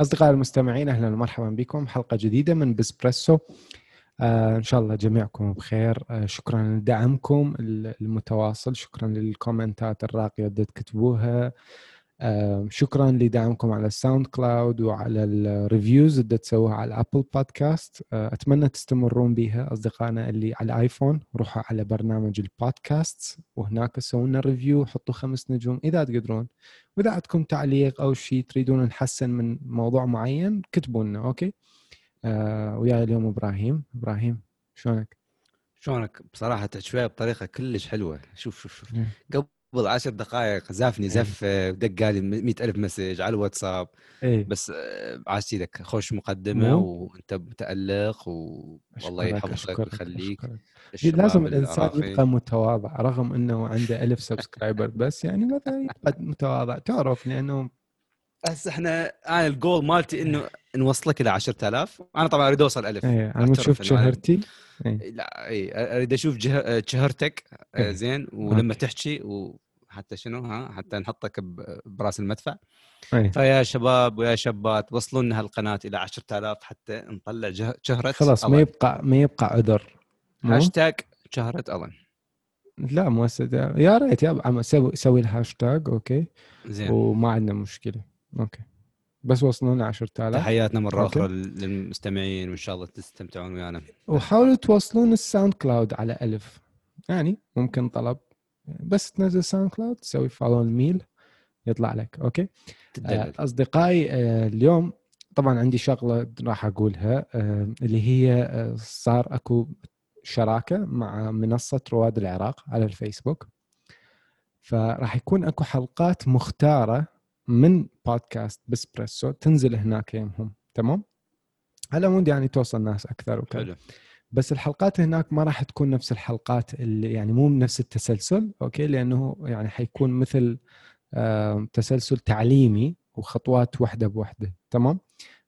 أصدقائي المستمعين أهلا ومرحبا بكم. حلقة جديدة من بسبريسو آه إن شاء الله جميعكم بخير. آه شكرا لدعمكم المتواصل. شكرا للكومنتات الراقية اللي تكتبوها. شكرا لدعمكم على ال SoundCloud وعلى ال reviews اللي تسووها على ال Apple Podcast أتمنى تستمرون بها أصدقائنا اللي على ال iPhone روحوا على برنامج البودكاست وهناك سووا لنا review حطوا خمس نجوم إذا تقدرون. وإذا عندكم تعليق أو شيء تريدون نحسن من موضوع معين كتبوا لنا okay؟ آه وياي اليوم إبراهيم. إبراهيم شلونك؟ شلونك؟ بصراحة شوية بطريقة كلش حلوة. شوف شوف شوف. قبل قبل عشر دقائق زافني إيه. زف ودق لي مئة ألف message على الواتساب. إيه؟ بس عاشت لك. خوش مقدمة وأنت متألق والله يحفظك ويخليك. لازم الإنسان يبقى متواضع رغم إنه عنده ألف subscriber بس يعني مثلا يبقى متواضع. تعرف لأنه هسه إحنا أنا الجول مالتي إنه نوصلك إلى 10000 أنا طبعا أريد أوصل 1000 إيه أنا أشوف شهرتي. إيه. لا اي أريد أشوف شهرتك آه، إيه. زين ولما تحكي وحتى شنو ها حتى نحطك براس المدفع. أيه. فيا شباب ويا شابات وصلوا لنا هالقناة إلى 10000 حتى نطلع شهرة خلاص ما يبقى ما يبقى عذر. هاشتاج شهرة الن لا مو يا ريت يا عم سوي سوي الهاشتاج okay. زين. وما عندنا مشكلة. okay. بس وصلونا 10000 تحياتنا مرة okay. أخرى للمستمعين وإن شاء الله تستمتعون ويانا. وحاولوا توصلون ال SoundCloud على ألف. يعني ممكن طلب. بس تنزل SoundCloud تسوي follow ال mail يطلع لك. okay. آه أصدقائي آه اليوم طبعا عندي شغلة راح أقولها آه اللي هي صار أكو شراكة مع منصة رواد العراق على الفيسبوك. فراح يكون أكو حلقات مختارة من بودكاست بسبريسو تنزل هناك يمهم تمام؟ على مود يعني توصل ناس أكثر وكذا. بس الحلقات هناك ما راح تكون نفس الحلقات اللي يعني مو نفس التسلسل okay؟ لأنه يعني حيكون مثل تسلسل تعليمي وخطوات واحدة بوحده تمام؟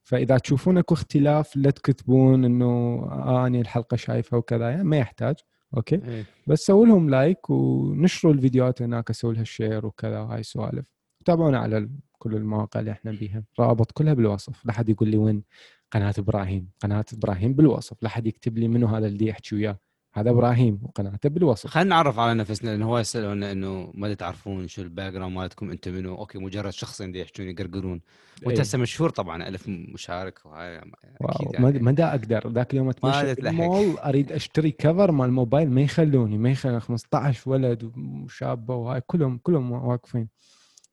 فإذا تشوفون أكو اختلاف لا تكتبون إنه آه أني الحلقة شايفها وكذا يعني ما يحتاج okay؟ إيه. بس سووا لهم like ونشروا الفيديوهات هناك سووا لها share وكذا وهاي السوالف تابعونا على كل المواقع اللي إحنا بيها. رابط كلها بالوصف. لا حد يقول لي وين قناة إبراهيم. قناة إبراهيم بالوصف. لا حد يكتب لي منو هذا اللي يحكي وياه. هذا إبراهيم وقناته بالوصف. خلينا نعرف على نفسنا لأنه هو يسالونا إنه ما تعرفون شو ال background مالتكم أنتم منو okay مجرد شخصين دي يحكون يقرقرون. وأنت هسه مشهور طبعا ألف مشارك. وهاي أكيد يعني ما دا أقدر. ذاك اليوم أتمشى المول أريد أشتري cover مال الموبايل ما يخلوني. ما يخلوني 15 ولد وشابة وهاي كلهم كلهم واقفين.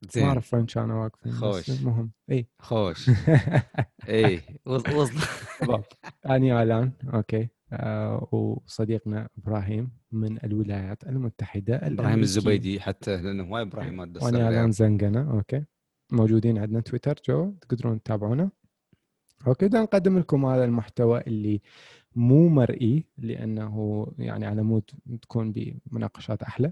زين. ما أعرف وين كانوا واقفين خوش. المهم. إي. خوش. إي وصل أني آلان. okay. آه وصديقنا إبراهيم من الولايات المتحدة إبراهيم الزبيدي حتى لأنه هواي إبراهيم وأنا آلان زنقنا. okay. موجودين عندنا تويتر جو تقدرون تتابعونا. okay. بدنا نقدم لكم هذا المحتوى اللي مو مرئي لأنه يعني على مود تكون بمناقشات أحلى.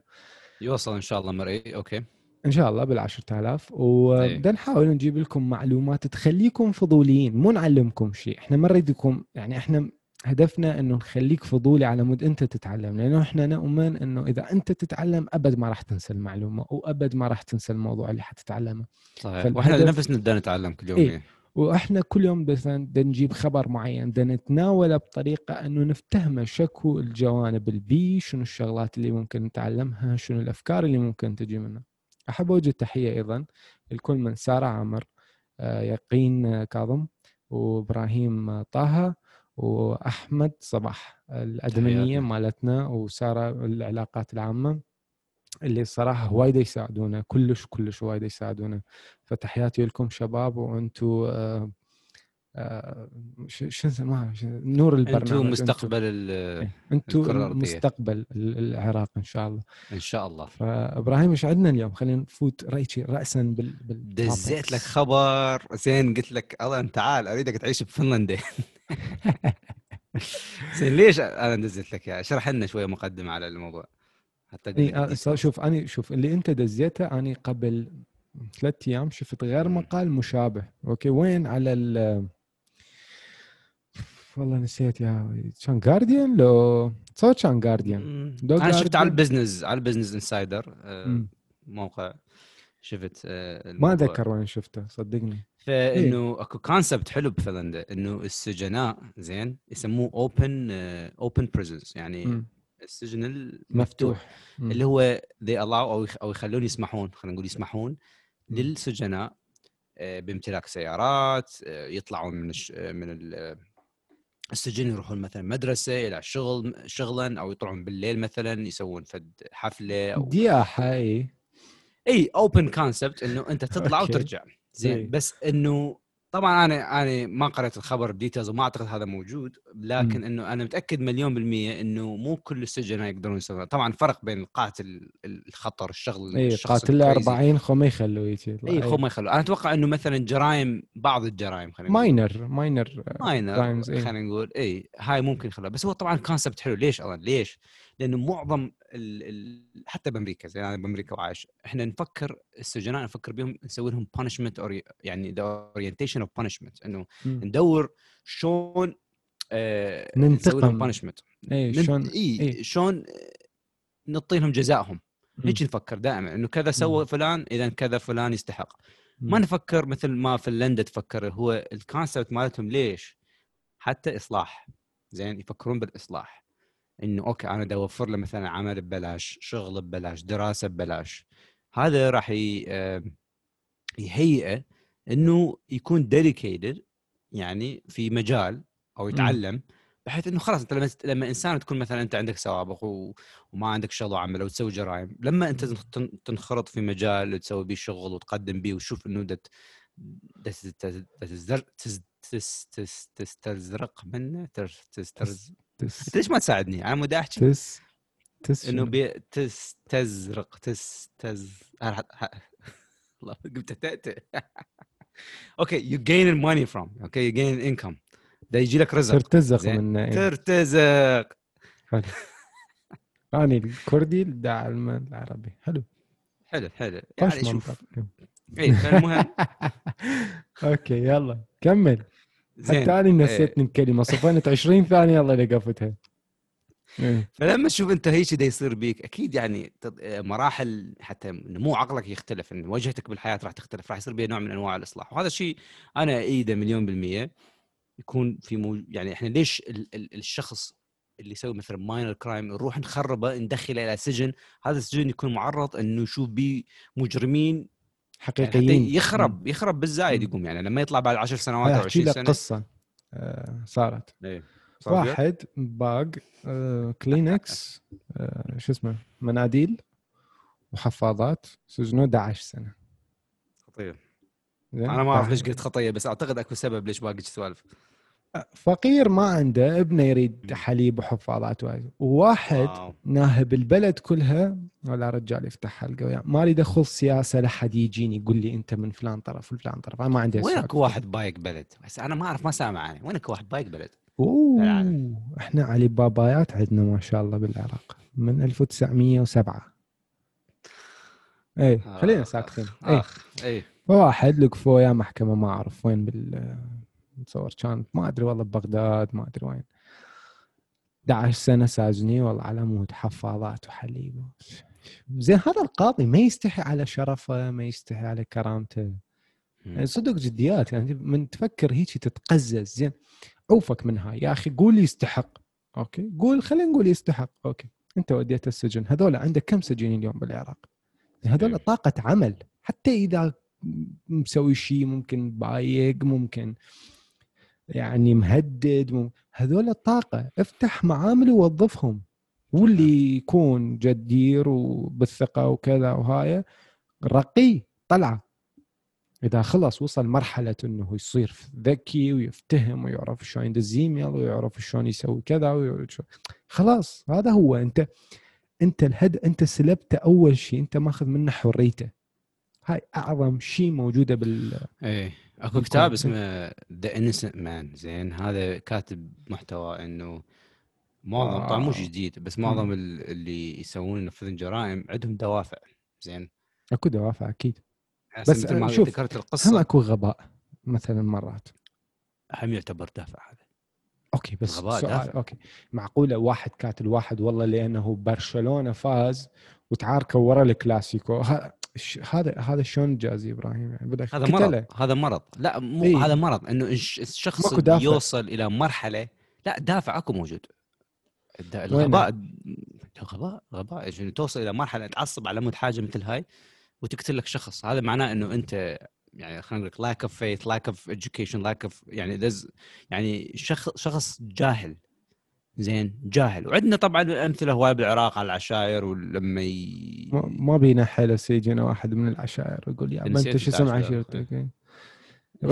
يوصل إن شاء الله مرئي. أوكي. إن شاء الله بال 10000 وبدنا نحاول نجيب لكم معلومات تخليكم فضوليين. مو نعلمكم شيء. إحنا ما نريدكم يعني إحنا هدفنا إنه نخليك فضولي على مود أنت تتعلم. لأنه إحنا نؤمن إنه إذا أنت تتعلم أبد ما راح تنسى المعلومة وأبد ما راح تنسى الموضوع اللي حتتعلمه. صحيح. وإحنا نفسنا بدنا نتعلم كل يوم إيه؟ وإحنا كل يوم مثلا بدنا نجيب خبر معين بدنا نتناوله بطريقة إنه نفتهمه شكو الجوانب البي شنو الشغلات اللي ممكن نتعلمها شنو الأفكار اللي ممكن تجي منها. أحب أوجه تحية أيضا لكل من ساره عامر آه، يقين كاظم وإبراهيم طه وأحمد صباح الأدمنية مالتنا وسارة العلاقات العامة اللي الصراحه وايد يساعدونا كلش كلش وايد يساعدونا. فتحياتي لكم شباب وأنتم آه، آه، شو اسمها نور البرنامج أنتم مستقبل أنتم إيه، مستقبل العراق إن شاء الله. إن شاء الله. فإبراهيم إيش عندنا اليوم؟ خلينا نفوت ريتشي راسا بال, بال... دزيت لك خبر. زين قلت لك الله تعال أريدك تعيش بفنلندا. زين ليش أنا دزيت لك اياه اشرح لنا شوية مقدمة على الموضوع. حتى إيه شوف أنا شوف اللي أنت دزيته أنا قبل ثلاث أيام شفت غير مقال مشابه. أوكي وين على ال والله نسيت يا كان Guardian لو صوت كان Guardian أنا شفت على ال Business على ال Business Insider آه، موقع شفت آه، ما أتذكر وين شفته صدقني. فإنه أكو concept حلو بفنلندا إنه السجناء زين يسموه open open prisons يعني م. السجن المفتوح مفتوح. اللي هو they allow أو أو يخلون يسمحون خلينا نقول يسمحون م. للسجناء آه، بامتلاك سيارات يطلعون من من السجن يروحون مثلا مدرسة إلى شغل شغلا أو يطلعون بالليل مثلا يسوون فد حفلة أو دياحه اي إي open concept إنه أنت تطلع وترجع. زين بس إنه طبعا أنا أنا ما قريت الخبر ب details وما أعتقد هذا موجود لكن إنه أنا متأكد مليون بالمية إنه مو كل السجناء يقدرون يسوون طبعا فرق بين القاتل الخطر الشغل اي قاتل 40 خو ما يخلوه يجي اي خو ما يخلوه. أنا أتوقع إنه مثلا جرائم بعض الجرائم خلينا minor minor minor خلينا نقول. اي هاي ممكن يخلوها بس هو طبعا concept حلو. ليش أصلا ليش؟ لأنه معظم ال ال حتى بأمريكا زي أنا بأمريكا وعايش إحنا نفكر السجناء نفكر بهم نسوي لهم punishment يعني the orientation of punishment إنه ندور شلون آه ننتقم. punishment اي شلون إي إيه. شلون نعطي لهم جزائهم. هيك نفكر دائما إنه كذا سوى فلان اذا كذا فلان يستحق. ما نفكر مثل ما فنلندا تفكر هو ال concept مالتهم ليش؟ حتى إصلاح. زين يفكرون بالإصلاح. إنه أوكي أنا بدي أوفر له مثلا عمل ببلاش شغل ببلاش دراسة ببلاش. هذا راح يهيئه إنه يكون dedicated يعني في مجال أو يتعلم بحيث إنه خلاص أنت لما لما إنسان تكون مثلا أنت عندك سوابق وما عندك شغل وعمل وتسوي جرائم لما أنت تنخرط في مجال وتسوي به شغل وتقدم به وتشوف إنه that تستزرق منه تسترز تس ليش ما تساعدني؟ أنا مودي احكي تس تس إنه بي تس تزرق تس تز الله قلت تأتئ أوكي يو جين ماني فروم أوكي يو جين انكم ده يجي لك رزق. ترتزق من إيه. ترتزق. اني الكردي دع العربي. حلو. حلو حلو. يعني شوف. اي المهم أوكي يلا كمل. زين حتى أنا نسيتني الكلمة صفنت 20 ثانية الله لقفتها إيه. فلما تشوف أنت هيك دا يصير بيك أكيد يعني مراحل حتى نمو عقلك يختلف إن وجهتك بالحياة راح تختلف راح يصير بها نوع من أنواع الإصلاح. وهذا الشيء أنا ايده مليون بالمية يكون في مو يعني إحنا ليش ال ال الشخص اللي يسوي مثلا minor crime نروح نخربه ندخله إلى سجن هذا السجن يكون معرض إنه يشوف به مجرمين حقيقيين. يعني يخرب يخرب بالزايد يقوم يعني. لما يطلع بعد 10 سنوات أو 20 سنة. قصة آه صارت. إيه واحد باق آه كلينكس آه شو اسمه مناديل وحفاضات سجنوه 11 سنة. خطير. أنا ما أعرف ليش قلت خطيه بس أعتقد أكو سبب ليش باقي سوالف. فقير ما عنده ابنه يريد حليب وحفاضات وواحد واو. ناهب البلد كلها ولا رجال يفتح حلقة وياه. ما أريد ادخل سياسة لحد يجيني يقول لي أنت من فلان طرف وفلان طرف. أنا ما عندي وينك واحد بايق بلد؟ بس أنا ما أعرف ما سامع عنه وينك واحد بايق بلد؟ أوه إحنا علي بابايات عندنا ما شاء الله بالعراق. من 1907 إيه خلينا ساكتين. إيه. إيه. واحد لقفوه يا محكمة ما أعرف. وين بال متصور كان ما أدري والله ببغداد ما أدري وين. 11 سنة ساجني والله على مود حفاضات وحليب. زين هذا القاضي ما يستحي على شرفه ما يستحي على كرامته. يعني صدق جديات يعني من تفكر هيك تتقزز. زين عوفك من هاي. يا أخي قول يستحق. أوكي قول خلينا نقول يستحق. أوكي أنت وديته السجن. هذول عندك كم سجين اليوم بالعراق؟ هذول طاقة عمل. حتى إذا مسوي شيء ممكن بايق ممكن يعني مهدد هذول الطاقة افتح معامل ووظفهم. واللي يكون جدير وبالثقة وكذا وهاي رقي طلعه إذا خلص وصل مرحلة إنه يصير ذكي ويفتهم ويعرف شلون يدز إيميل ويعرف شلون يسوي كذا خلاص هذا هو. أنت أنت الهد أنت سلبته أول شيء أنت ماخذ منه حريته. هاي أعظم شيء موجودة بال إيه. أكو كتاب اسمه The Innocent Man زين هذا كاتب محتوى إنه معظم طبعا مو جديد بس معظم اللي يسوون ينفذون جرائم عندهم دوافع. زين. أكو دوافع أكيد. بس مثل ما شوف ذكرت القصة. هم أكو غباء مثلا مرات. هم يعتبر دافع هذا. أوكي بس سؤال دافع. أوكي. معقولة واحد كاتل واحد والله لأنه برشلونة فاز وتعاركوا ورا الكلاسيكو؟ هذا هذا شلون جازي إبراهيم؟ يعني بدك هذا مرض هذا مرض. لا مو إيه؟ هذا مرض إنه الشخص يوصل إلى مرحلة لا دافع أكو موجود. الغباء غباء غباء يعني توصل إلى مرحلة تعصب على مود حاجة مثل هاي وتقتل لك شخص. هذا معناه إنه أنت يعني خلينا نقول lack of faith lack of education lack of يعني يعني شخص شخص جاهل. زين جاهل. وعندنا طبعا أمثلة هواي بالعراق على العشائر ولما ي... ما بينا حيل سيجينا واحد من العشائر يقول يا أنت شو اسم عشيرتك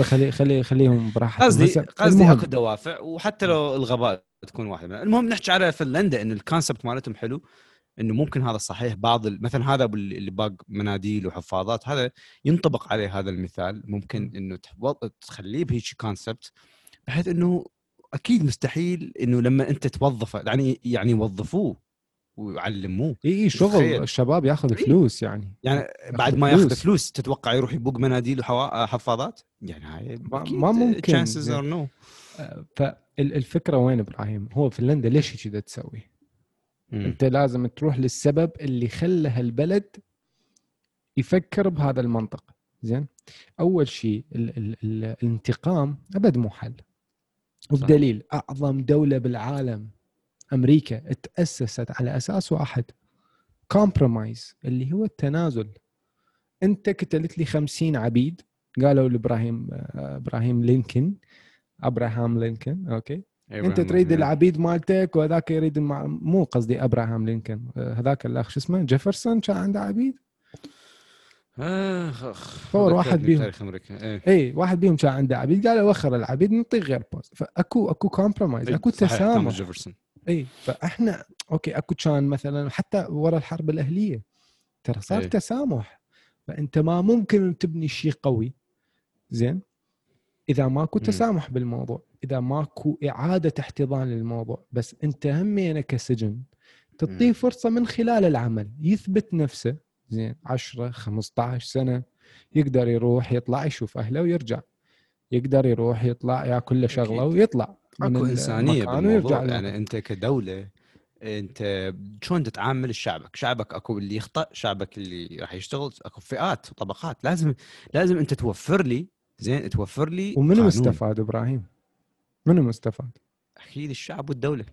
خلي خلي خليهم براحتهم. قصدي قصدي اكو دوافع وحتى لو الغباء تكون واحدة. المهم نحكي على فنلندا انه الكونسبت مالتهم حلو إنه ممكن هذا صحيح. بعض مثلا هذا اللي باق مناديل وحفاظات هذا ينطبق عليه هذا المثال. ممكن إنه تخليه بهيك كونسبت بحيث إنه أكيد مستحيل إنه لما أنت توظفه يعني يعني يوظفوه ويعلموه إي إي شغل الشباب ياخذ إيه؟ فلوس يعني. يعني بعد ما ياخذ فلوس تتوقع يروح يبوق مناديل وحفاظات يعني هاي ما ممكن. or no. آه، فالفكرة وين إبراهيم؟ هو فنلندا ليش كذا تسوي؟ مم. أنت لازم تروح للسبب اللي خلى هالبلد يفكر بهذا المنطق. زين؟ أول شيء ال ال ال الانتقام أبد مو حل. وبدليل أعظم دولة بالعالم أمريكا تأسست على أساس واحد compromise اللي هو التنازل. أنت قتلت لي 50 عبيد قالوا لإبراهيم إبراهيم لينكن أبراهام لينكن أوكي؟ أنت تريد العبيد مالتك وهذاك يريد المع... مو قصدي إبراهام لينكن هذاك الأخ شو اسمه؟ جيفرسون كان عنده عبيد؟ اخ تصور واحد بيهم. تاريخ أمريكا. إيه. اي واحد بيهم كان عنده عبيد قال وخر العبيد نعطيه غير بوست فاكو أكو كومبرومايز أكو تسامح. جيفرسون. اي فإحنا أوكي أكو كان مثلا حتى ورا الحرب الأهلية. ترى صار إيه. تسامح. فأنت ما ممكن تبني شيء قوي. زين؟ إذا ماكو تسامح بالموضوع إذا ماكو إعادة احتضان للموضوع بس أنت همينه كسجن تعطيه فرصة من خلال العمل. يثبت نفسه. زين 10 15 سنة يقدر يروح يطلع يشوف أهله ويرجع. يقدر يروح يطلع ياكل له شغلة ويطلع أكو إنسانية بالموضوع. يعني أنت كدولة أنت شلون تتعامل شعبك؟ شعبك أكو اللي يخطأ شعبك اللي راح يشتغل أكو فئات وطبقات لازم لازم أنت توفر لي زين توفر لي ومنو مستفاد إبراهيم؟ منو مستفاد؟ أكيد الشعب والدولة.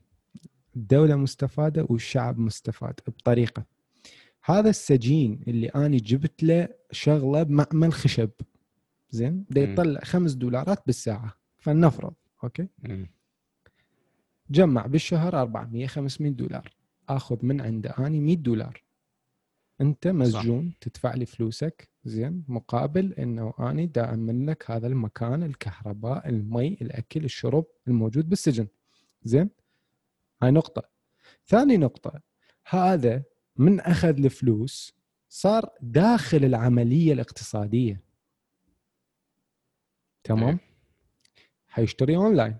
الدولة مستفادة والشعب مستفاد بطريقة. هذا السجين اللي أنا جبت له شغلة بمعمل خشب زين؟ بده يطلع خمس دولارات بالساعة. فلنفرض أوكي؟ جمع بالشهر 400 500 دولار. آخذ من عنده أني 100 دولار. أنت مسجون صح. تدفع لي فلوسك. زين؟ مقابل إنه أني دا امن لك هذا المكان الكهرباء المي الأكل الشرب الموجود بالسجن. زين؟ هاي نقطة. ثاني نقطة. هذا من أخذ الفلوس صار داخل العملية الاقتصادية. تمام؟ إيه. حيشتري أونلاين.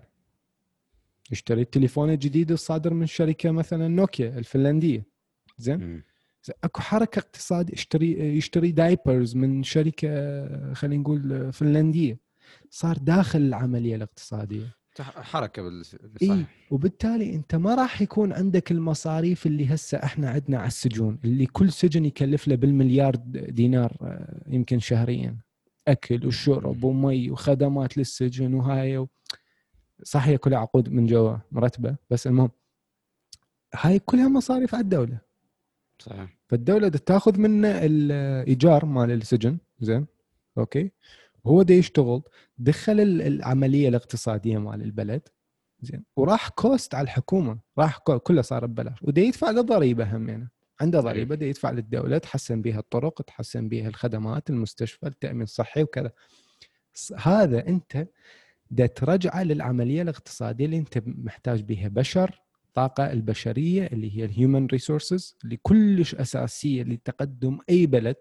يشتري التليفون الجديد الصادر من شركة مثلا نوكيا الفنلندية. زين؟ أكو حركة اقتصادية يشتري يشتري diapers من شركة خلينا نقول فنلندية. صار داخل العملية الاقتصادية. حركة بالصحيح إيه؟ وبالتالي أنت ما راح يكون عندك المصاريف اللي هسه إحنا عندنا على السجون اللي كل سجن يكلف له بالمليار دينار آه، يمكن شهريا. أكل وشرب ومي وخدمات للسجن وهاي و... صحيح كلها عقود من جوا مرتبة بس المهم هاي كلها مصاريف على الدولة. صحيح. فالدولة تاخذ منه الايجار مال السجن زين okay؟ هو ده يشتغل دخل العملية الاقتصادية مال البلد زين وراح cost على الحكومة راح كله صار ببلاش وده يدفع له ضريبه هم يعني عنده ضريبة ده يدفع للدولة تحسن بها الطرق تحسن بها الخدمات المستشفى التأمين الصحي وكذا. هذا أنت ده ترجعه للعملية الاقتصادية اللي أنت محتاج بها بشر الطاقه البشرية اللي هي ال human resources اللي كلش أساسية لتقدم أي بلد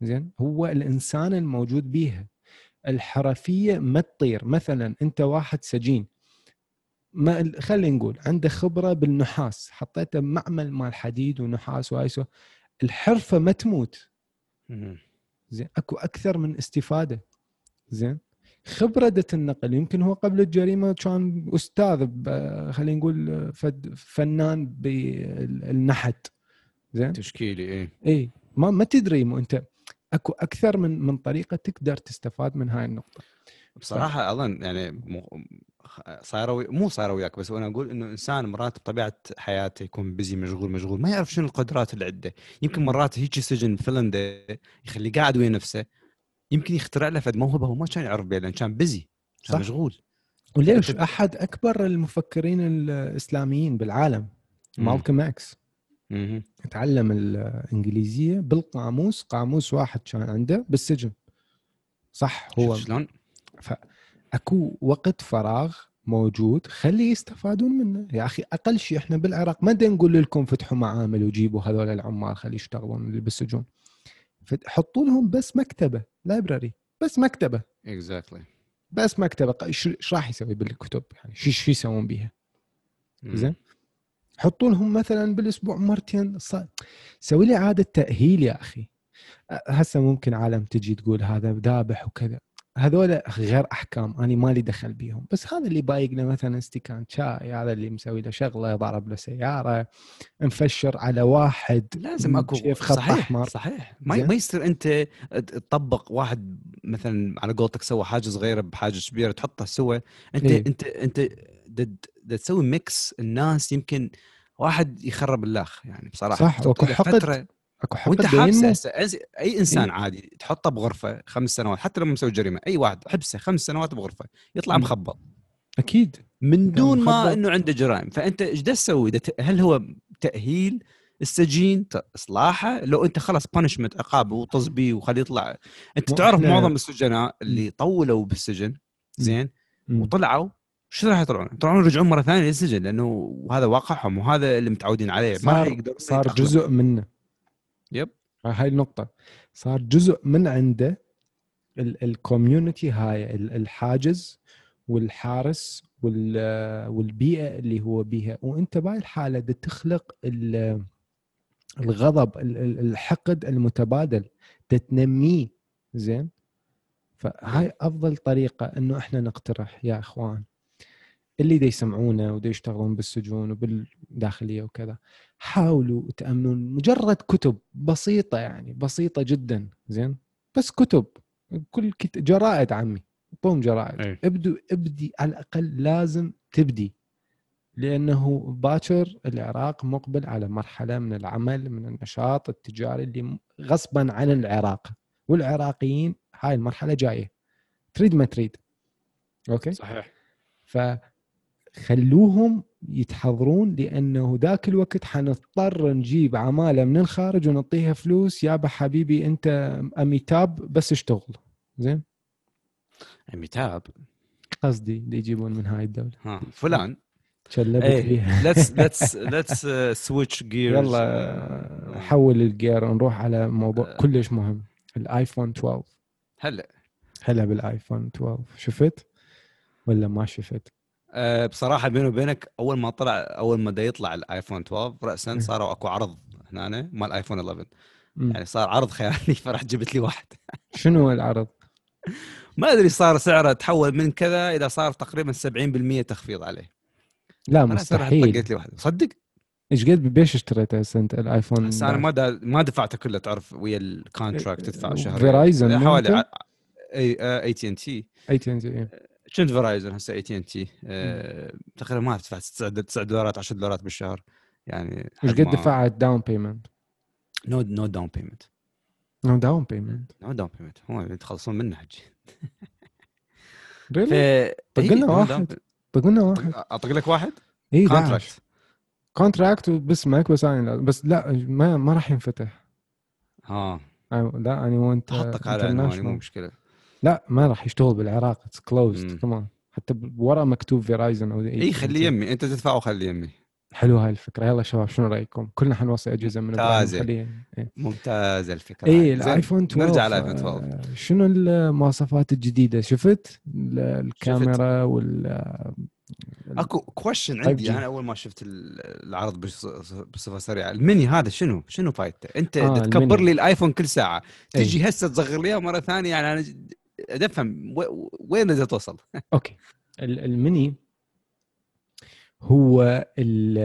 زين هو الإنسان الموجود بيها. الحرفية ما تطير. مثلا أنت واحد سجين. ما خلينا نقول عنده خبرة بالنحاس. حطيته بمعمل مال حديد ونحاس وايسو الحرفة ما تموت. زين. أكو أكثر من استفادة. زين. خبرة النقل. يمكن هو قبل الجريمة كان أستاذ خلينا نقول فنان بالنحت. زين. تشكيلي اي اي ما ما تدري مو أنت. أكو أكثر من من طريقة تقدر تستفاد من هاي النقطة. بصراحة أظن يعني صايرة مو صايرة وياك بس أنا أقول إنه إنسان مرات بطبيعة حياته يكون بزي مشغول مشغول ما يعرف شنو القدرات اللي عنده. يمكن مرات هيك سجن فيلم يخليه قاعد ويا نفسه يمكن يخترع له فد موهبه هو ما كان يعرف بها لأن كان بزي كان مشغول. وليش أحد أكبر المفكرين الإسلاميين بالعالم؟ مالكوم إكس. تعلم الإنجليزية بالقاموس قاموس واحد كان عنده بالسجن. صح هو. شلون؟ فاكو وقت فراغ موجود خلي يستفادون منه. يا أخي أقل شيء إحنا بالعراق ما نقول لكم فتحوا معامل وجيبوا هذول العمال خلي يشتغلون اللي بالسجون. حطوا لهم بس مكتبة library بس مكتبة. exactly exactly. بس مكتبة. إيش راح يسوي بالكتب؟ يعني شو شو يسوون بيها؟ زين؟ حطوا لهم مثلا بالأسبوع مرتين. سوي لي عاده تأهيل يا أخي. هسه ممكن عالم تجي تقول هذا ذابح وكذا. هذول غير أحكام أنا مالي دخل بيهم. بس هذا اللي بايقنا مثلا استكان شاي هذا اللي مسوي له شغلة ضرب له سيارة مفشر على واحد لازم أكو خط صحيح أحمر. صحيح. ما, ما يصير أنت تطبق واحد مثلا على قولتك سوى حاجة صغيرة بحاجة كبيرة تحطها سوا أنت إيه؟ أنت أنت تسوي mix الناس يمكن واحد يخرب الأخ يعني بصراحة. صح اكو حقد أكو حقد وأنت حابسه أي إنسان إيه؟ عادي تحطه بغرفة خمس سنوات حتى لو مسوي جريمة أي واحد حبسه خمس سنوات بغرفة يطلع مخبط. أكيد. من دون ما إنه عنده جرائم. فأنت إيش تسوي؟ هل هو تأهيل السجين؟ إصلاحه؟ لو أنت خلاص punishment عقاب وطز بيه وخليه يطلع. أنت تعرف معظم السجناء اللي طولوا بالسجن زين؟ وطلعوا شو راح يطلعون؟ يطلعون يرجعون مرة ثانية للسجن لأنه هذا واقعهم وهذا اللي متعودين عليه. ما صار جزء منه. yep. هاي النقطة. صار جزء من عنده ال community هاي الحاجز والحارس والبيئة اللي هو بيها. وأنت بهاي الحالة تخلق الغضب الحقد المتبادل تنميه. زين؟ فهاي أفضل طريقة إنه إحنا نقترح يا إخوان. اللي دا يسمعونا ودا يشتغلون بالسجون وبالداخلية وكذا. حاولوا تأمنون مجرد كتب بسيطة يعني بسيطة جدا زين؟ بس كتب. كل كت... جرائد عمي بوم جرائد. أي. ابدوا ابدي على الأقل لازم تبدي لأنه باكر العراق مقبل على مرحلة من العمل من النشاط التجاري اللي غصبا عن العراق. والعراقيين هاي المرحلة جاية. تريد ما تريد. أوكي؟ صحيح. ف خلوهم يتحضرون لأنه ذاك الوقت حنضطر نجيب عمالة من الخارج ونعطيها فلوس. يابا حبيبي أنت أميتاب بس اشتغل. زين؟ أميتاب؟ قصدي اللي يجيبون من هاي الدولة. ها فلان. شلبت فيها. let's let's let's switch gears يلا حول ال gear ونروح على موضوع كلش مهم. الآيفون 12 هلا. هلا بالآيفون 12 شفت؟ ولا ما شفت؟ أه بصراحة بيني وبينك أول ما طلع أول ما بدا يطلع الآيفون 12 راسا صاروا أكو عرض هنا مال آيفون 11 يعني صار عرض خيالي فرحت جبت لي واحد. شنو العرض؟ ما أدري صار سعره تحول من كذا إلى صار تقريبا 70% تخفيض عليه. لا مستحيل. طقيت لي واحد. صدق؟ إيش قد بيش اشتريته هسه أنت الآيفون؟ بس أنا ما ما دفعته كله تعرف ويا ال contract تدفع شهر فيرايزن حوالي إي اي تي ان تي اي تي ان تي كنت Verizon هسه AT&T تقريبا ما تدفع 9 دولارات 10 دولارات بالشهر. يعني إيش قد دفعت down payment؟ no no down payment no down payment no down payment هو تخلصون منه حجي. really؟ طق لنا واحد. طق لنا واحد. اطق لك واحد؟ اي contract contract باسمك بس أنا بس لا ما ما راح ينفتح. ها لا أنا وانت احطك على عنواني مو مشكلة. لا ما راح يشتغل بالعراق. it's closed كمان حتى ورا مكتوب Verizon أو إي خليه يمي. أنت تدفع وخليه يمي. حلو هاي الفكرة. يلا شباب شنو رأيكم؟ كلنا حنوصي أجهزة من ممتازة. إيه. ممتازة الفكرة اي الايفون 12 نرجع الايفون 12 شنو المواصفات الجديدة؟ شفت؟ الكاميرا وال أكو question عندي. أنا أول ما شفت العرض بصفة سريعة. الميني هذا شنو؟ شنو فايدته؟ أنت آه تكبر لي الآيفون كل ساعة. تجي هسه تصغر لي مرة ثانية. يعني أنا أفهم. وين بدها توصل؟ okay. الميني هو ال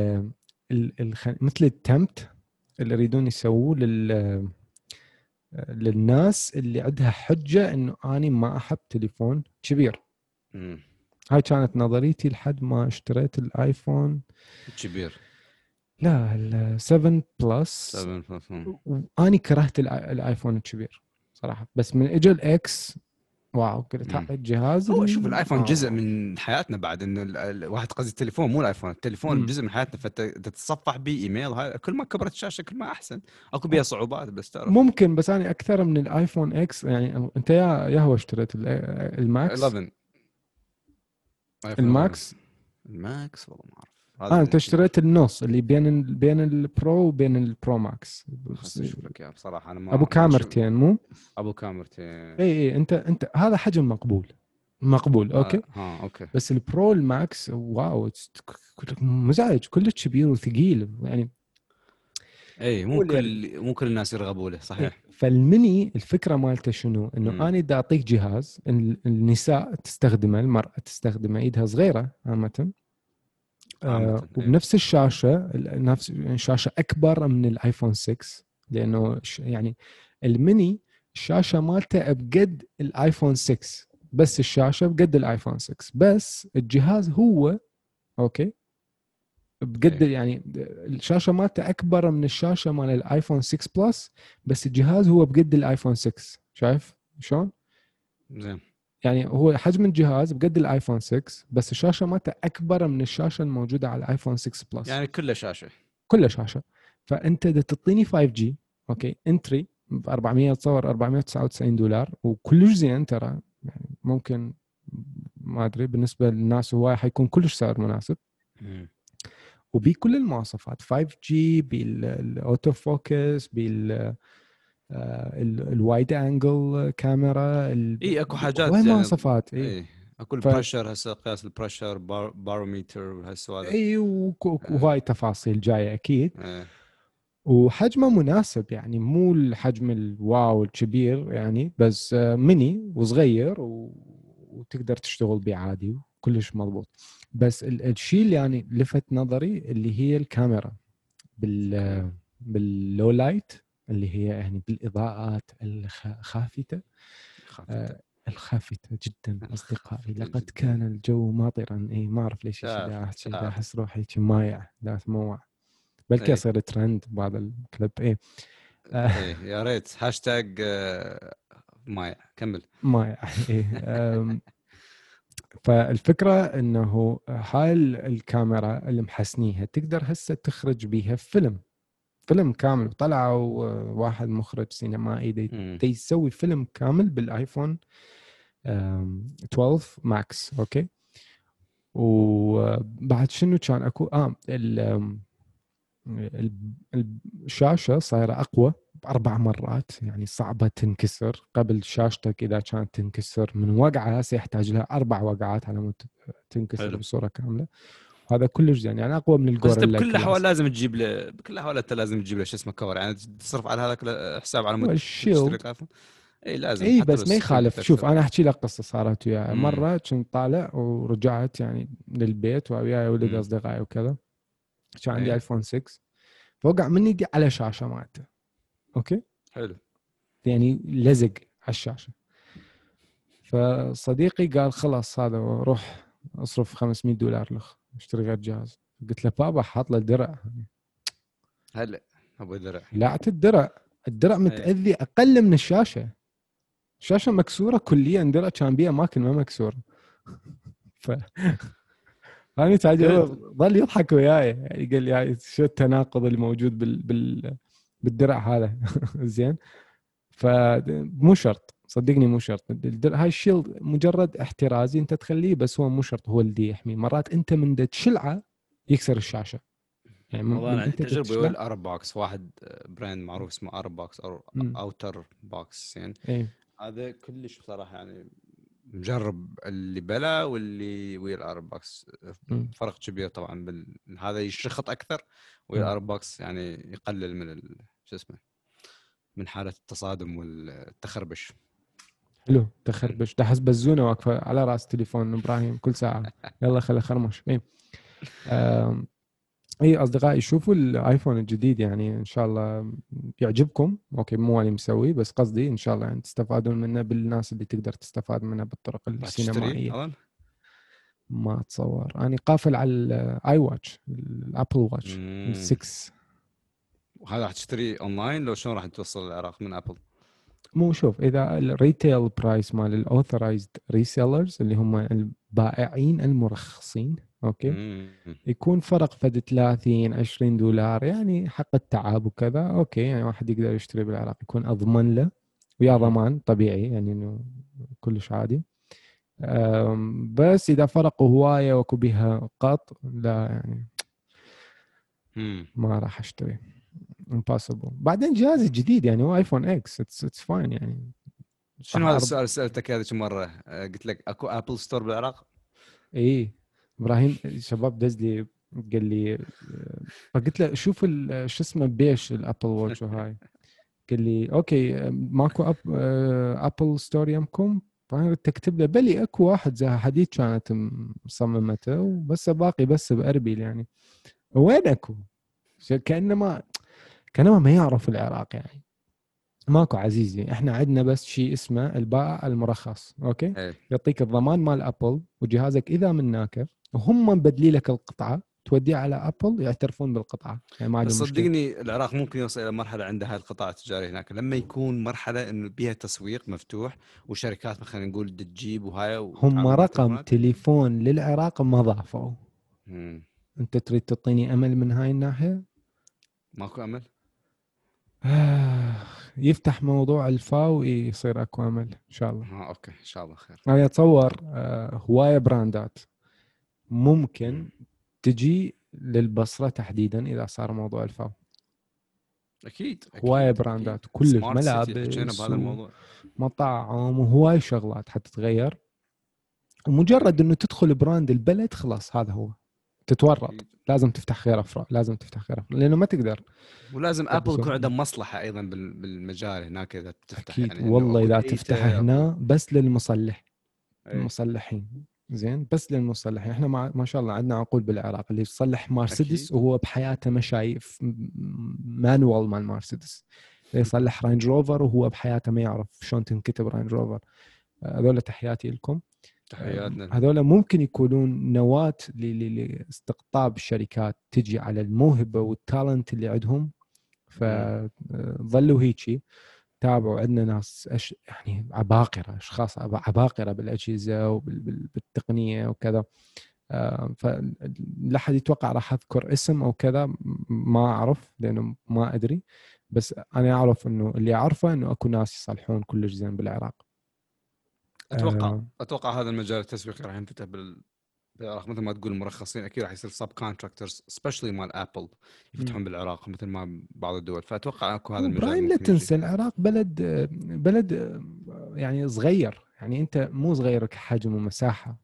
ال ال مثل ال attempt اللي يريدون يسووه لل للناس اللي عندها حجة إنه أني ما احب تليفون كبير. هاي كانت نظريتي لحد ما اشتريت الآيفون. كبير. لا ال 7 Plus 7 Plus اني كرهت الآيفون الكبير صراحة. بس من اجى ال X واو هذا الجهاز هو شوف الآيفون آه. جزء من حياتنا بعد انه الواحد قصدي التليفون مو الآيفون التليفون مم. جزء من حياتنا فانت تتصفح به إيميل هاي كل ما كبرت الشاشة كل ما أحسن. أكو بها صعوبات بس تعرف. ممكن بس أنا أكثر من الآيفون X يعني أنت يا يا هو اشتريت ال Max؟ 11 ال Max؟ ال Max؟ والله ما أعرف. آه أنت اشتريت النص اللي بين ال... بين ال Pro وبين ال Pro Max. أشوف لك اياه بصراحة أنا ما أبو كاميرتين مو؟ أبو كاميرتين اي اي أنت أنت هذا حجم مقبول. مقبول okay؟ آه, آه okay. بس ال Pro ال Max wow مزعج كله كبير وثقيل يعني. اي مو كل مو كل الناس يرغبوا له صحيح. فالمني الفكرة مالته شنو؟ إنه أنا بدي أعطيك جهاز النساء تستخدمه المرأة تستخدمه إيدها صغيرة عامة. آه وبنفس الشاشة نفس الشاشه أكبر من الآيفون 6 لأنه يعني الميني الشاشه مالته بقد الآيفون 6 بس الشاشة بقد الآيفون 6 بس الجهاز هو okay؟ بقد يعني الشاشة مالته أكبر من الشاشة مال الآيفون 6 plus بس الجهاز هو بقد الآيفون 6 شايف؟ شلون؟ زين. يعني هو حجم الجهاز بقد الآيفون 6 بس الشاشة مالته أكبر من الشاشة الموجودة على الآيفون 6 plus يعني كله شاشة. كله شاشة. فأنت إذا تعطيني 5G okay entry ب 400 تصور 499 دولار وكلش زين ترى يعني ممكن ما أدري بالنسبة للناس هواي حيكون كلش سعر مناسب. وبكل المواصفات 5G بال auto focus بال ال wide angle camera إي أكو حاجات وين مواصفات إي إيه. أكو ال pressure هسه قياس البريشر barometer وهالسوالف إي وهاي تفاصيل جاية أكيد إيه. وحجمه مناسب يعني مو الحجم ال wow الكبير يعني بس ميني وصغير. وتقدر تشتغل به عادي كلش مضبوط بس الشيء اللي يعني لفت نظري اللي هي الكاميرا بال بال low light اللي هي يعني بالإضاءات الخافتة. آه الخافتة جدا أصدقائي. لقد كان الجو ماطرا. إي ما أعرف ليش احس روحي مايع لا اتموع بلكي يصير إيه. ترند بعض الكليب إي. آه. إيه يا ريت. هاشتاج آه، مايع. كمل. مايع. إي. فالفكرة إنه هاي الكاميرا اللي محسنيها تقدر هسه تخرج بيها فيلم. فيلم كامل طلعوا واحد مخرج سينمائي يسوي فيلم كامل بالآيفون 12 Max okay؟ وبعد شنو كان أكو؟ آه الشاشة صايرة أقوى بأربع مرات يعني صعبة تنكسر. قبل شاشتك إذا كانت تنكسر من وقعه سيحتاج لها أربع وقعات على مود تنكسر حلو. بصورة كاملة. هذا كلش يعني أنا أقوى من الجوريلا بس بكل الأحوال لازم تجيب له بكل الأحوال أنت لازم تجيب له شو اسمه cover يعني تصرف على هذا حساب على مود تشتري إي لازم إي بس ما يخالف. شوف أنا أحكي لك قصة صارت وياي. مرة كنت طالع ورجعت يعني للبيت وياي ولد أصدقائي وكذا. كان عندي ايفون 6 فوقع مني دي على شاشة مالته. okay؟ حلو. يعني لزق على الشاشة. فصديقي قال خلاص هذا روح اصرف 500 دولار لخ اشتري غير جهاز قلت له بابا حاط له درع. هلا أبو درع؟ لا الدرع الدرع إيه. متأذي أقل من الشاشة. الشاشة مكسورة كليا درع كان بيها اماكن ما مكسوره ف أنا تعجب ظل يضحك وياي. يعني قال لي شو التناقض اللي موجود بال, بال بالدرع هذا؟ زين. فمو شرط. صدقني مو شرط. هاي ال shield مجرد احترازي انت تخليه بس هو مو شرط هو اللي يحمي مرات انت من تشلعه يكسر الشاشة. يعني والله أنا عندي تجربة ويا الأرب بوكس واحد brand معروف اسمه أرب بوكس أو اوتر بوكس يعني إيه. هذا كلش بصراحة يعني مجرب اللي بلا واللي ويا الأرب بوكس فرق كبير طبعا بال... هذا يشخط أكثر ويا الأرب بوكس يعني يقلل من شو اسمه من حالة التصادم والتخربش. حلو. تخربش تحس بزونه واقفه على رأس تليفون إبراهيم كل ساعة. يلا خلي خرمش. إيه. اي أصدقائي شوفوا الآيفون الجديد يعني إن شاء الله يعجبكم. okay مو أنا مسوي بس قصدي إن شاء الله يعني تستفادون منه بالناس اللي تقدر تستفاد منه بالطرق السينمائية. ما اتصور أنا قافل على الاي واتش الأبل واتش 6 وهذا راح تشتري اونلاين لو شلون راح توصل العراق؟ من ابل؟ مو شوف إذا ال retail price مال ال authorized resellers اللي هم البائعين المرخصين okay؟ يكون فرق فد 30 20 دولار يعني حق التعب وكذا okay يعني واحد يقدر يشتري بالعراق يكون أضمن له. ويا ضمان طبيعي يعني إنه كلش عادي. بس إذا فرقوا هواية واكو بها قط لا يعني ما راح أشتري. impossible بعدين جهاز جديد يعني هو ايفون إكس it's fine يعني. شنو هذا السؤال؟ سألتك هذا مرة؟ آه، قلت لك أكو Apple Store بالعراق؟ إي. إبراهيم شباب دز لي قال لي فقلت له شوف شو اسمه بيش الأبل واتش وهاي قال لي okay ماكو أب Apple Store يمكم؟ تكتب له. بلي أكو واحد زي حديث كانت مصممته وبس باقي بس بأربيل يعني. وين أكو؟ كانما كانما ما يعرف العراق يعني. ماكو عزيزي إحنا عندنا بس شيء اسمه البائع المرخص okay؟ أي. يعطيك الضمان مال أبل وجهازك إذا مناك وهم مبدلي لك القطعة توديه على أبل يعترفون بالقطعة. يعني ما بس صدقني العراق ممكن يوصل إلى مرحلة عندها القطاع التجاري هناك. لما يكون مرحلة إنه بيها تسويق مفتوح وشركات مثلا نقول تجيب وهاي هم رقم تليفون للعراق ما ضافوا. أنت تريد تعطيني أمل من هاي الناحية؟ ماكو أمل؟ يفتح موضوع الفاو يصير أكو أمل إن شاء الله. آه okay إن شاء الله خير. أنا أتصور آه هواية براندات ممكن تجي للبصرة تحديدا إذا صار موضوع الفاو. أكيد, هواية brand ات كلش ملابس مطاعم وهواي شغلات حتتغير. ومجرد إنه تدخل brand البلد خلاص هذا هو. تتورط. لازم تفتح خيار افرع لازم تفتح خيار افرع لأنه ما تقدر. ولازم Apple يكون عندهم مصلحة أيضا بالمجال هناك إذا تفتح أكيد. يعني والله إذا تفتح هنا بس للمصلح. أي. المصلحين. زين. بس للمصلحين. إحنا ما شاء الله عندنا عقول بالعراق. اللي يصلح مرسيدس وهو بحياته ما شايف manual مال مرسيدس. يصلح رينج روفر وهو بحياته ما يعرف شلون تنكتب رينج روفر هذول تحياتي لكم. تحياتنا هذول ممكن يكونون نواة لاستقطاب الشركات تجي على الموهبة وال talent اللي عندهم. فظلوا هيجي تابعوا عندنا ناس أش يعني عباقرة أشخاص عباقرة بالأجهزة وبالتقنيه وكذا. آه، فلا حد يتوقع راح أذكر اسم أو كذا ما أعرف لأنه ما أدري. بس أنا أعرف إنه اللي أعرفه إنه أكو ناس يصلحون كلش زين بالعراق. أتوقع آه. أتوقع هذا المجال التسويقي راح ينفتح بال مثل ما تقول المرخصين أكيد راح يصير subcontractors specially مال Apple يفتحون بالعراق مثل ما بعض الدول. فأتوقع أكو هذا المجال برأيي لا تنسى العراق بلد بلد يعني صغير يعني أنت مو صغير كحجم ومساحة.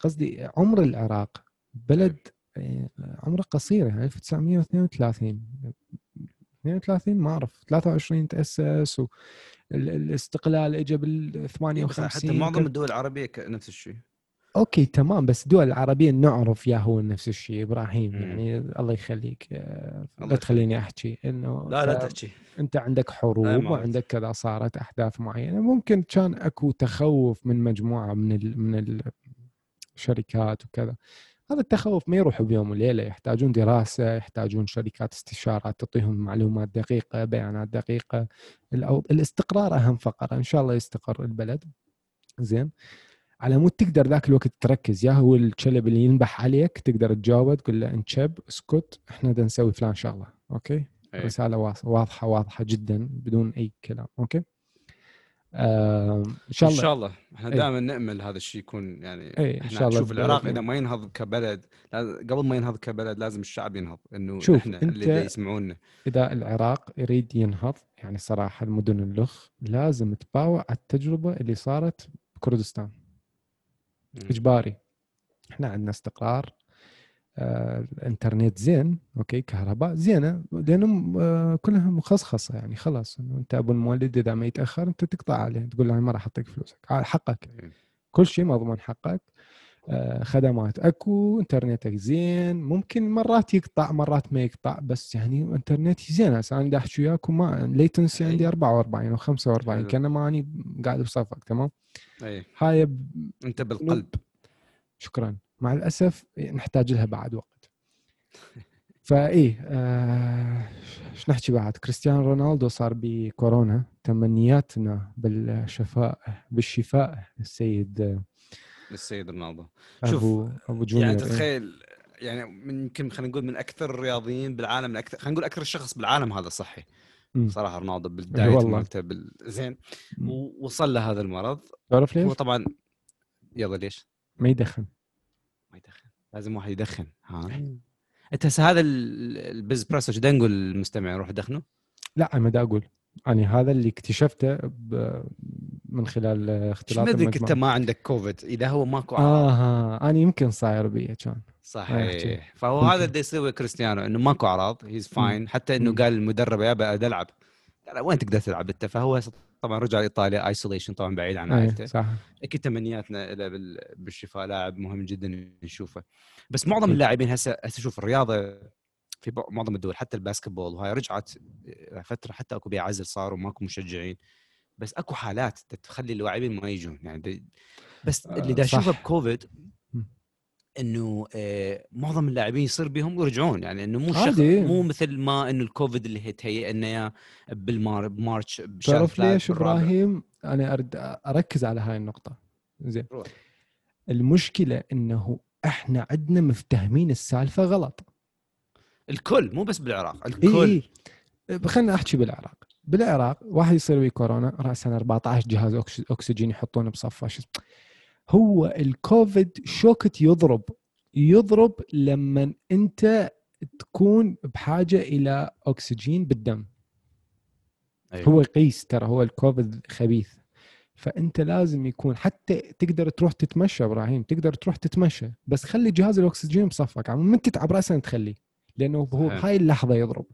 قصدي عمر العراق بلد آه، عمره قصير يعني 1932 32 ما أعرف 23 تأسس و الاستقلال اجى بال 58 حتى معظم الدول العربية نفس الشيء. okay تمام بس الدول العربيه نعرف يا هو نفس الشيء إبراهيم مم. يعني الله يخليك آه، لا تخليني أحكي إنه لا لا تحكي. أنت عندك حروب وعندك كذا صارت أحداث معينة ممكن كان أكو تخوف من مجموعة من ال من الشركات وكذا. هذا التخوف ما يروح بيوم وليلة يحتاجون دراسة يحتاجون شركات استشارات تعطيهم معلومات دقيقة بيانات دقيقة. الاستقرار أهم فقرة إن شاء الله يستقر البلد. زين. على مود تقدر ذاك الوقت تركز يا هو الكلب اللي ينبح عليك تقدر تجاوب تقول له انشب اسكت إحنا بدنا نسوي فلان شغلة okay؟ أي. رسالة واضحة واضحة جدا بدون أي كلام أوكي؟ آه إن شاء الله. ان شاء الله. إحنا دائما نأمل هذا الشيء يكون يعني إيه إن شاء الله نشوف العراق إذا ما ينهض كبلد قبل ما ينهض كبلد لازم الشعب ينهض إنه شوف إحنا اللي يسمعونا. إذا العراق يريد ينهض يعني صراحة المدن اللخ لازم تباوع على التجربة اللي صارت بكردستان. إجباري. إحنا عندنا استقرار الإنترنت زين okay كهرباء زينة لأنهم آه، كلها مخصخصة يعني خلاص. أنت أبو المولد إذا ما يتأخر أنت تقطع عليه تقول له ما راح أعطيك فلوسك حقك. كل شيء مضمون حقك. آه، خدمات أكو انترنتك زين ممكن مرات يقطع مرات ما يقطع بس يعني انترنتي زين. هسه أنا أحكي وياكم مال latency عندي 44 أو 45 كأنما اني قاعد بصفك تمام؟ اي هاي ب... أنت بالقلب. شكرا. مع الأسف نحتاج لها بعد وقت. فإيه آه إيش نحكي بعد؟ كريستيانو رونالدو صار بكورونا تمنياتنا بالشفاء بالشفاء السيد للسيد رونالدو. شوف أبو ابو جونيور يعني تتخيل يعني من يمكن خلينا نقول من أكثر الرياضيين بالعالم من أكثر خلينا نقول أكثر شخص بالعالم هذا صحي. صراحة رونالدو بالبداية مالته بال... زين. ووصل له هذا المرض. تعرف ليش؟ هو طبعا يلا ليش؟ ما يدخن. ما يدخن. لازم واحد يدخن ها أنت هسه هذا البزبريسو إيش نقول للمستمع يروح يدخنه؟ لا أنا ما أقول. يعني هذا اللي اكتشفته من خلال اختلاط المجموعة. أنت ما عندك كوفيد إذا هو ماكو آها أنا يمكن صاير بي كان. صحيح. فهو هذا اللي يسوي كريستيانو إنه ماكو أعراض هيز فاين حتى إنه قال المدرب يا بدي العب وين تقدر تلعب انت؟ فهو طبعا رجع ايطاليا isolation طبعا بعيد عن عائلته. صح. أكيد تمنياتنا له بالشفاء لاعب مهم جدا نشوفه. بس معظم اللاعبين هسه هسه شوف الرياضة في معظم الدول حتى الباسكتبول وهاي رجعت فترة حتى أكو بيع عزل صار وماكو مشجعين. بس أكو حالات تخلي اللاعبين ما يجون يعني بس آه، اللي دا اشوفه بكوفيد إنه آه معظم اللاعبين يصير بهم ويرجعون يعني إنه مو شخص مو مثل ما إنه الكوفيد اللي هي تهيئ يا بالمار بمارش تعرف ليش إبراهيم؟ أنا أرد أركز على هاي النقطة. زين. المشكلة إنه إحنا عندنا مفتهمين السالفة غلط. الكل مو بس بالعراق الكل. إيه خلينا أحكي بالعراق. بالعراق واحد يصير به كورونا راسا 14 جهاز أكسجين يحطونه بصفه هو الكوفيد شوكت يضرب. يضرب لما أنت تكون بحاجة إلى أكسجين بالدم. أيوة. هو يقيس ترى هو الكوفيد خبيث. فأنت لازم يكون حتى تقدر تروح تتمشى إبراهيم تقدر تروح تتمشى بس خلي جهاز الأكسجين بصفك. يعني من تتعب راسا تخليه لأنه هو بهاي اللحظة يضرب.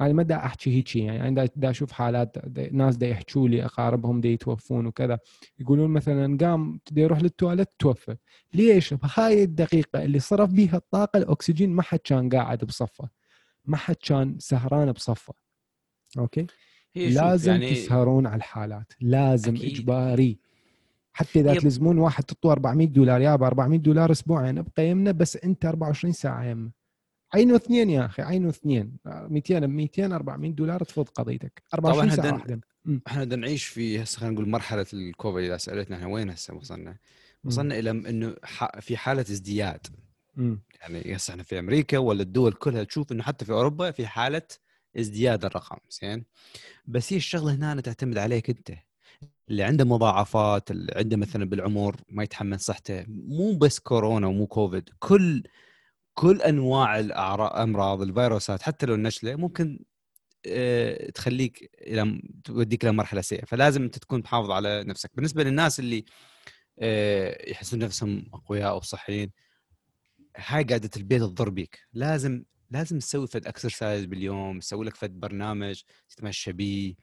أنا ما دا أحكي هيك يعني أنا دا أشوف حالات دا ناس دا يحكوا لي أقاربهم دا يتوفون وكذا. يقولون مثلا قام دا يروح للتواليت توفى. ليش؟ بهاي الدقيقة اللي صرف بيها الطاقة الأكسجين ما حد كان قاعد بصفه. ما حد كان سهران بصفه. أوكي؟ لازم يعني... تسهرون على الحالات. لازم أكيد. إجباري. حتى إذا تلزمون واحد تطوا 400 دولار يا 400 دولار أسبوعين ابقى يمنا بس أنت 24 ساعة يمنا عينه اثنين يا أخي عينه اثنين. 200 ب 200 400 دولار تفوت قضيتك. 24 ساعة دن... واحدة إحنا بدنا نعيش في هسه خلينا نقول مرحلة الكوفيد إذا سألتنا إحنا وين هسه وصلنا؟ وصلنا إلى إنه في حالة ازدياد. مم. يعني هسه إحنا في أمريكا ولا الدول كلها تشوف إنه حتى في أوروبا في حالة ازدياد الرقم زين؟ بس هي الشغلة هنا تعتمد عليك أنت. اللي عنده مضاعفات اللي عنده مثلا بالعمر ما يتحمل صحته مو بس كورونا ومو كوفيد كل كل أنواع الامراض الفيروسات حتى لو النشلة ممكن آه، تخليك إلى توديك إلى مرحلة سيئة. فلازم أنت تكون محافظ على نفسك. بالنسبة للناس اللي آه، يحسون نفسهم أقوياء وصحيين هاي قاعدة البيت تضر بيك. لازم لازم تسوي فد exercise باليوم تسوي لك فد برنامج تتمشى بيه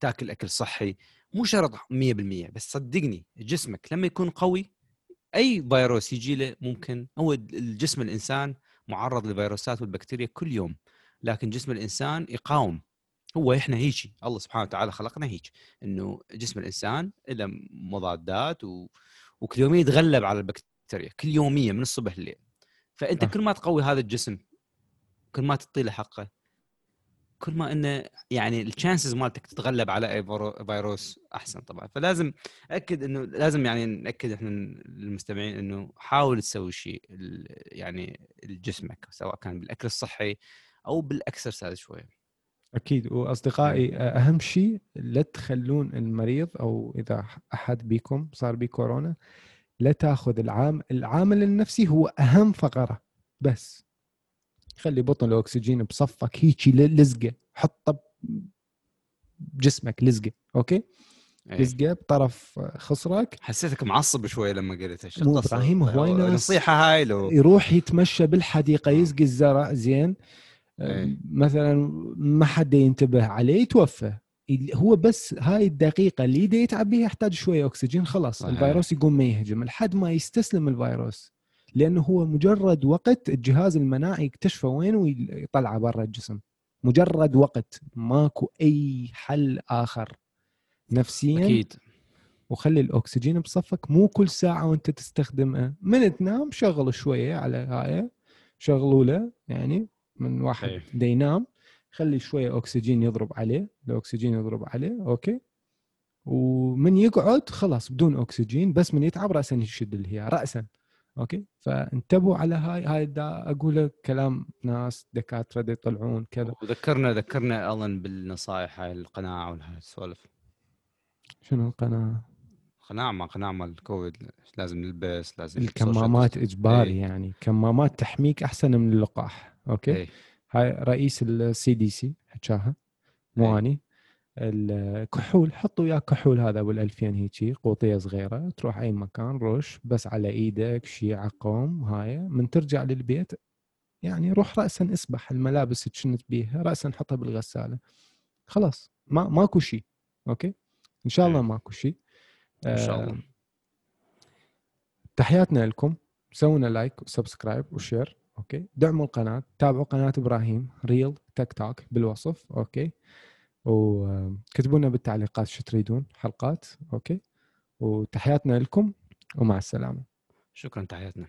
تاكل أكل صحي. مو شرط 100% بس صدقني جسمك لما يكون قوي أي فيروس يجي له ممكن هو الجسم الإنسان معرض للفيروسات والبكتيريا كل يوم لكن جسم الإنسان يقاوم هو إحنا هيك الله سبحانه وتعالى خلقنا هيك إنه جسم الإنسان له مضادات و... وكل يوم يتغلب على البكتيريا كل يوميا من الصبح لليل فأنت آه. كل ما تقوي هذا الجسم كل ما تعطي له حقه كل ما إنه يعني الشانسز مالتك تتغلب على أي فيروس أحسن طبعا. فلازم أكد إنه لازم يعني نأكد إحنا للمستمعين إنه حاول تسوي شيء يعني لجسمك سواء كان بالأكل الصحي أو بال exercise شوية أكيد. وأصدقائي أهم شيء لا تخلون المريض أو إذا أحد بيكم صار بي كورونا لا تأخذ العام العامل النفسي هو أهم فقرة بس. خلي بطن الأكسجين بصفك هيجي لزقه حطه بجسمك لزقة. أوكي؟ أيه. لزقة بطرف خصرك. حسيتك معصب شوي لما قلت مو إبراهيم هواي ناس؟ نصيحة هاي لو يروح يتمشى بالحديقة يسقي الزرع. زين. أيه. مثلا ما حد ينتبه عليه يتوفى. هو بس هاي الدقيقة اللي يدي يتعب بيها يحتاج شوية أكسجين خلاص. الفيروس يقوم ما يهجم. لحد ما يستسلم الفيروس. لأنه هو مجرد وقت الجهاز المناعي يكتشفه وين ويطلعه برا الجسم. مجرد وقت ماكو أي حل آخر. نفسيا أكيد. وخلي الأكسجين بصفك مو كل ساعة وأنت تستخدمه. من تنام شغل شوية على هاي شغلوا له يعني من واحد دا ينام. خلي شوية أكسجين يضرب عليه الأكسجين يضرب عليه okay. ومن يقعد خلاص بدون أكسجين بس من يتعب راسا يشد اللي هي راسا okay؟ فانتبهوا على هاي هاي دا أقول كلام ناس دكاترة يطلعون كذا. وذكرنا ذكرنا الن بالنصائح هاي القناعة وهاي السوالف شنو القناعة؟ قناع ما قناع مال الكوفيد لازم نلبس لازم الكمامات إجباري إيه. يعني. كمامات تحميك أحسن من اللقاح okay؟ إيه. هاي رئيس ال CDC حكاها مو اني الكحول حطوا وياك كحول هذا أبو 2000 هيجي قوطية صغيرة تروح أي مكان رش بس على إيدك شي عقم هاي من ترجع للبيت يعني روح راسا اسبح الملابس اللي كنت بيها راسا حطها بالغسالة. خلاص ما ماكو شيء okay؟ إن شاء الله ماكو شيء. إن شاء الله. آه، تحياتنا لكم. سوونا like و subscribe و share okay؟ دعموا القناة تابعوا قناة إبراهيم ريل تيك توك بالوصف okay؟ وكتبوا لنا بالتعليقات شو تريدون حلقات okay؟ وتحياتنا لكم ومع السلامة. شكرا تحياتنا.